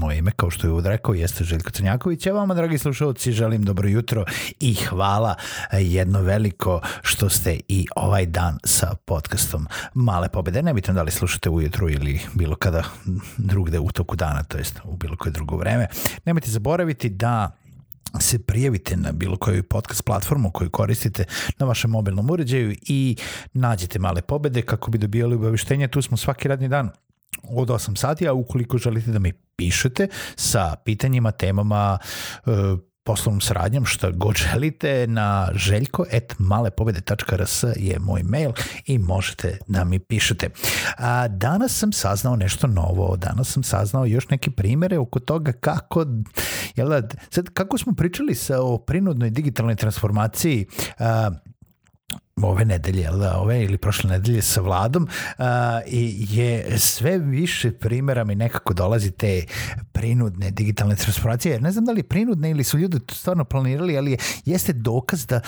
Moje ime, kao što je uvod rekao, jeste Željko Crnjaković. Ja vama, dragi slušalci, želim dobro jutro i hvala jedno veliko što ste i ovaj dan sa podcastom Male pobede. Nebitno da li slušate ujutru ili bilo kada drugde u toku dana, to jest u bilo koje drugo vreme. Nemojte zaboraviti da se prijavite na bilo koju podcast platformu koju koristite na vašem mobilnom uređaju i nađete male pobede kako bi dobijali obaveštenja. Tu smo svaki radni dan od 8 sati, a ukoliko želite da mi pišete sa pitanjima, temama, e, poslovnom saradnjom, šta god želite, na željko.malepobede.rs je moj mail i možete da mi pišete. A, danas sam saznao nešto novo, danas sam saznao još neke primere oko toga kako, jel da, sad, kako smo pričali sa, o prinudnoj digitalnoj transformaciji a, ove nedelje, da, ove ili prošle nedelje sa vladom uh, i je sve više primjera mi nekako dolazi te prinudne digitalne transformacije. Ne znam da li prinudne ili su ljudi to stvarno planirali, ali je, jeste dokaz da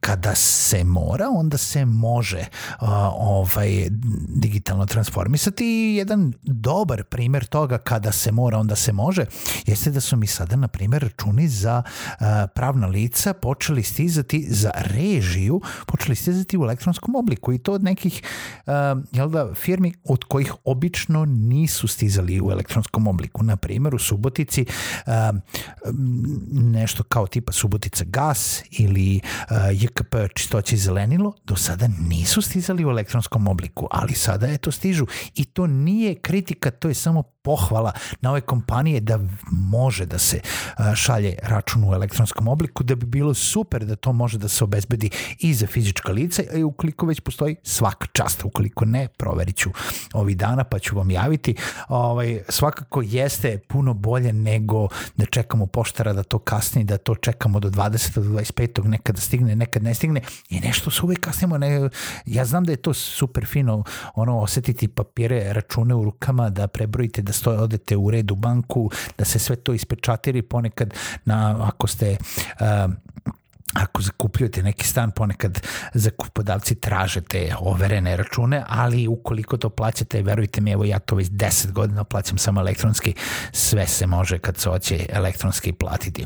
kada se mora, onda se može uh, ovaj digitalno transformisati i jedan dobar primer toga kada se mora, onda se može, jeste da su mi sada, na primjer, računi za uh, pravna lica počeli stizati za režiju, počeli počeli stizati u elektronskom obliku i to od nekih uh, jel da, firmi od kojih obično nisu stizali u elektronskom obliku. Na primjer, u Subotici uh, nešto kao tipa Subotica gas ili uh, JKP čistoće zelenilo do sada nisu stizali u elektronskom obliku, ali sada je to stižu i to nije kritika, to je samo pohvala na ove kompanije da može da se šalje račun u elektronskom obliku, da bi bilo super da to može da se obezbedi i za fizička lica, i ukoliko već postoji svaka čast, ukoliko ne, proverit ću ovih dana pa ću vam javiti. Ovaj, svakako jeste puno bolje nego da čekamo poštara da to kasni, da to čekamo do 20. do 25. nekada stigne, nekad ne stigne i nešto se uvek kasnimo. Ne, ja znam da je to super fino ono osetiti papire, račune u rukama, da prebrojite da stoje, odete u redu banku, da se sve to ispečatiri ponekad na, ako ste uh, ako zakupljujete neki stan, ponekad zakupodavci traže te overene račune, ali ukoliko to plaćate, verujte mi, evo ja to već 10 godina plaćam samo elektronski, sve se može kad se hoće elektronski platiti.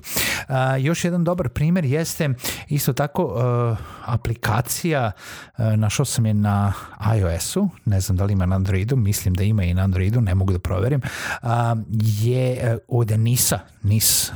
Uh, još jedan dobar primer jeste isto tako uh, aplikacija, uh, našao sam je na iOS-u, ne znam da li ima na Androidu, mislim da ima i na Androidu, ne mogu da proverim, uh, je od NIS-a, NIS uh,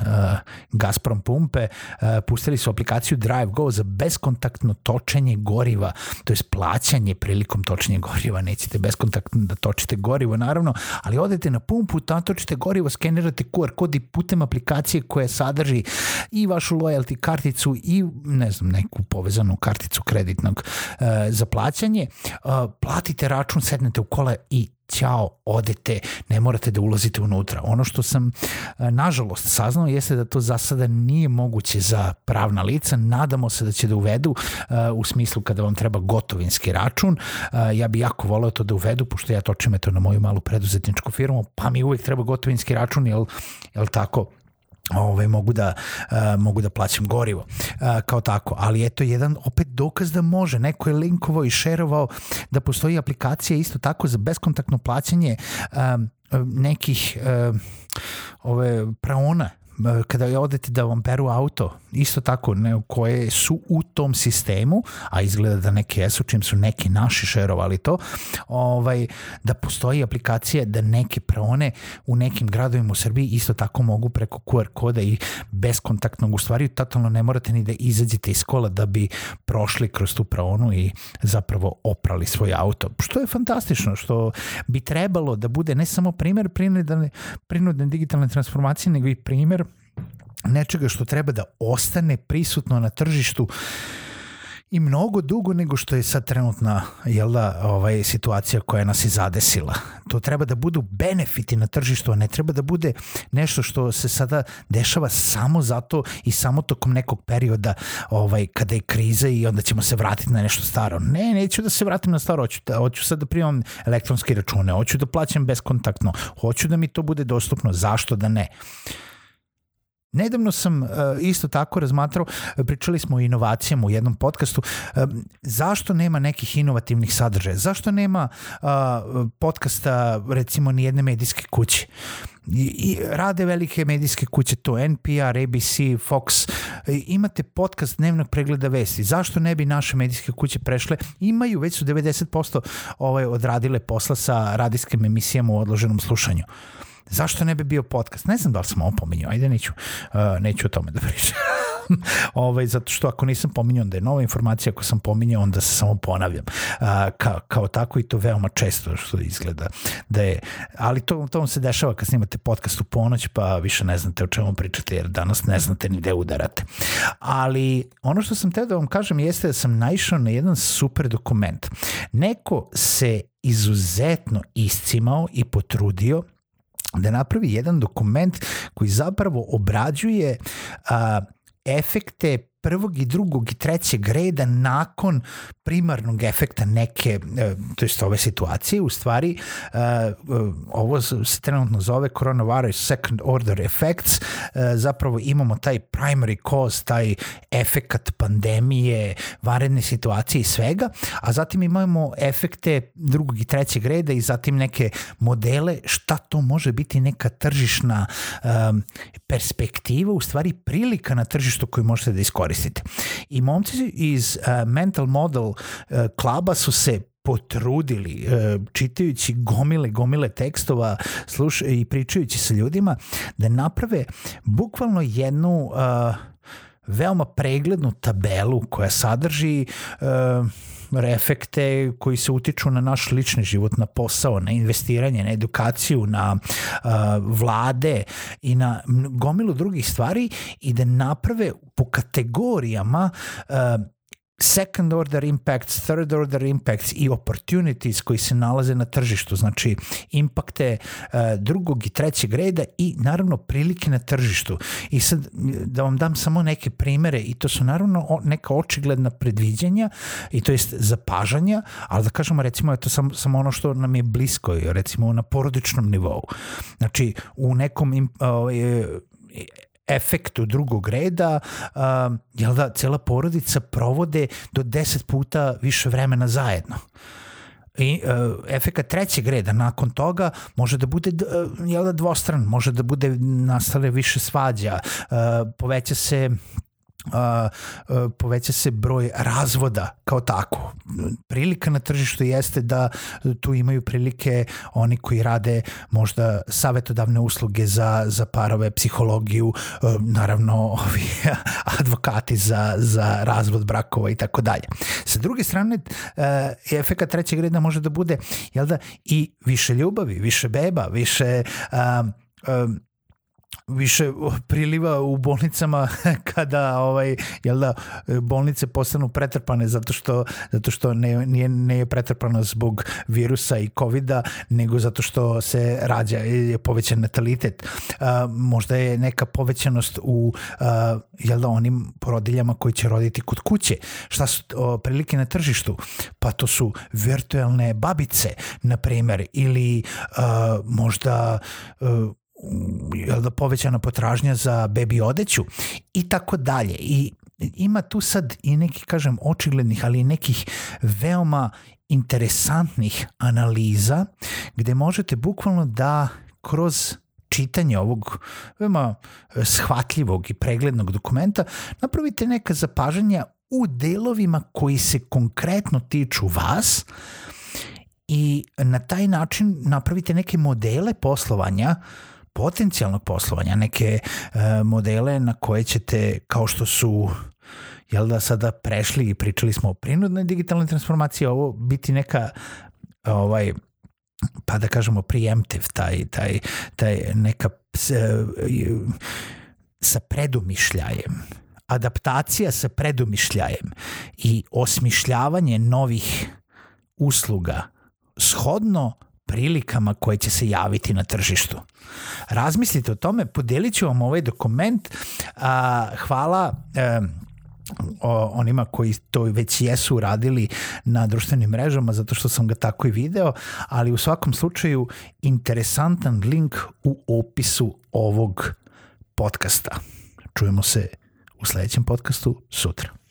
Gazprom pumpe, uh, pustili su aplikaciju aplikaciju Drive Go za beskontaktno točenje goriva, to je plaćanje prilikom točenja goriva, nećete beskontaktno da točite gorivo naravno, ali odete na pumpu, natočite gorivo, skenirate QR kod i putem aplikacije koja sadrži i vašu loyalty karticu i ne znam, neku povezanu karticu kreditnog uh, za plaćanje, uh, platite račun, sednete u kola i ćao, odete, ne morate da ulazite unutra. Ono što sam, e, nažalost, saznao jeste da to za sada nije moguće za pravna lica. Nadamo se da će da uvedu uh, u smislu kada vam treba gotovinski račun. Uh, ja bi jako voleo to da uvedu, pošto ja točim eto na moju malu preduzetničku firmu, pa mi uvek treba gotovinski račun, jel, jel tako? Ovaj, mogu, da, uh, mogu da plaćam gorivo uh, kao tako, ali eto jedan opet dokaz da može, neko je linkovao i šerovao da postoji aplikacija isto tako za beskontaktno plaćanje uh, nekih uh, ove praona kada odete da vam peru auto, isto tako, ne, koje su u tom sistemu, a izgleda da neke jesu, čim su neki naši šerovali to, ovaj, da postoji aplikacija da neke praone u nekim gradovima u Srbiji isto tako mogu preko QR koda i beskontaktnog, u stvari totalno ne morate ni da izađete iz kola da bi prošli kroz tu praonu i zapravo oprali svoj auto. Što je fantastično, što bi trebalo da bude ne samo primer prinudne, prinudne digitalne transformacije, nego i primer nečega što treba da ostane prisutno na tržištu i mnogo dugo nego što je sad trenutna jel da, ovaj, situacija koja nas je zadesila. To treba da budu benefiti na tržištu, a ne treba da bude nešto što se sada dešava samo zato i samo tokom nekog perioda ovaj, kada je kriza i onda ćemo se vratiti na nešto staro. Ne, neću da se vratim na staro, hoću, da, hoću sad da primam elektronske račune, hoću da plaćam beskontaktno, hoću da mi to bude dostupno, zašto da ne? Nedavno sam uh, isto tako razmatrao, pričali smo o inovacijama u jednom podcastu, uh, zašto nema nekih inovativnih sadržaja, zašto nema uh, podcasta recimo ni jedne medijske kuće. I, I rade velike medijske kuće to, NPR, ABC, Fox, imate podcast dnevnog pregleda vesti. Zašto ne bi naše medijske kuće prešle? Imaju, već su 90% ovaj, odradile posla sa radijskim emisijama u odloženom slušanju. Zašto ne bi bio podcast? Ne znam da li sam ovo pominjao, ajde neću, uh, neću o tome da pričam. ovaj, zato što ako nisam pominjao da je nova informacija, ako sam pominjao onda se samo ponavljam. Uh, ka, kao tako i to veoma često što izgleda da je, ali to, to vam se dešava kad snimate podcast u ponoć pa više ne znate o čemu pričate jer danas ne znate ni gde udarate. Ali ono što sam teo da vam kažem jeste da sam naišao na jedan super dokument. Neko se izuzetno iscimao i potrudio da napravi jedan dokument koji zapravo obrađuje a, efekte prvog i drugog i trećeg reda nakon primarnog efekta neke, e, to jest ove situacije, u stvari e, e, ovo se trenutno zove coronavirus second order effects, zapravo imamo taj primary cause, taj efekat pandemije, varedne situacije i svega, a zatim imamo efekte drugog i trećeg reda i zatim neke modele šta to može biti neka tržišna perspektiva, u stvari prilika na tržištu koju možete da iskoristite. I momci iz uh, Mental Model uh, klaba su se potrudili uh, čitajući gomile gomile tekstova sluš i pričajući sa ljudima da naprave bukvalno jednu uh, veoma preglednu tabelu koja sadrži uh, efekte koji se utiču na naš lični život, na posao, na investiranje, na edukaciju, na uh, vlade i na gomilu drugih stvari i da naprave po kategorijama uh, second order impacts, third order impacts i opportunities koji se nalaze na tržištu, znači impakte uh, drugog i trećeg reda i naravno prilike na tržištu. I sad da vam dam samo neke primere i to su naravno neka očigledna predviđanja i to jest zapažanja, ali da kažemo recimo je to samo, samo ono što nam je blisko, recimo na porodičnom nivou. Znači u nekom uh, efektu drugog reda, uh, jel da, cela porodica provode do 10 puta više vremena zajedno. I uh, efekat trećeg reda nakon toga može da bude uh, jel da dvostran, može da bude nastale više svađa, uh, poveća se a, a, poveća se broj razvoda kao tako. Prilika na tržištu jeste da tu imaju prilike oni koji rade možda savetodavne usluge za, za parove, psihologiju, a, naravno ovi advokati za, za razvod brakova i tako dalje. Sa druge strane, a, efekat trećeg reda može da bude jel da, i više ljubavi, više beba, više a, više priliva u bolnicama kada ovaj jel da bolnice postanu pretrpane zato što zato što ne nije ne je pretrpano zbog virusa i kovida nego zato što se rađa je povećan natalitet. Uh, možda je neka povećanost u uh, jel da onim porodiljama koji će roditi kod kuće. Šta su o, prilike na tržištu? Pa to su virtualne babice na primer ili uh, možda uh, jel da povećana potražnja za bebi odeću i tako dalje. I ima tu sad i neki, kažem, očiglednih, ali i nekih veoma interesantnih analiza gde možete bukvalno da kroz čitanje ovog veoma shvatljivog i preglednog dokumenta napravite neka zapažanja u delovima koji se konkretno tiču vas i na taj način napravite neke modele poslovanja uh, potencijalnog poslovanja, neke uh, modele na koje ćete, kao što su jel da sada prešli i pričali smo o prinudnoj digitalnoj transformaciji, ovo biti neka ovaj pa da kažemo preemptive, taj, taj, taj neka sa predumišljajem adaptacija sa predumišljajem i osmišljavanje novih usluga shodno prilikama koje će se javiti na tržištu. Razmislite o tome, podelit ću vam ovaj dokument. A, hvala e, o, onima koji to već jesu uradili na društvenim mrežama zato što sam ga tako i video, ali u svakom slučaju interesantan link u opisu ovog podcasta. Čujemo se u sledećem podcastu sutra.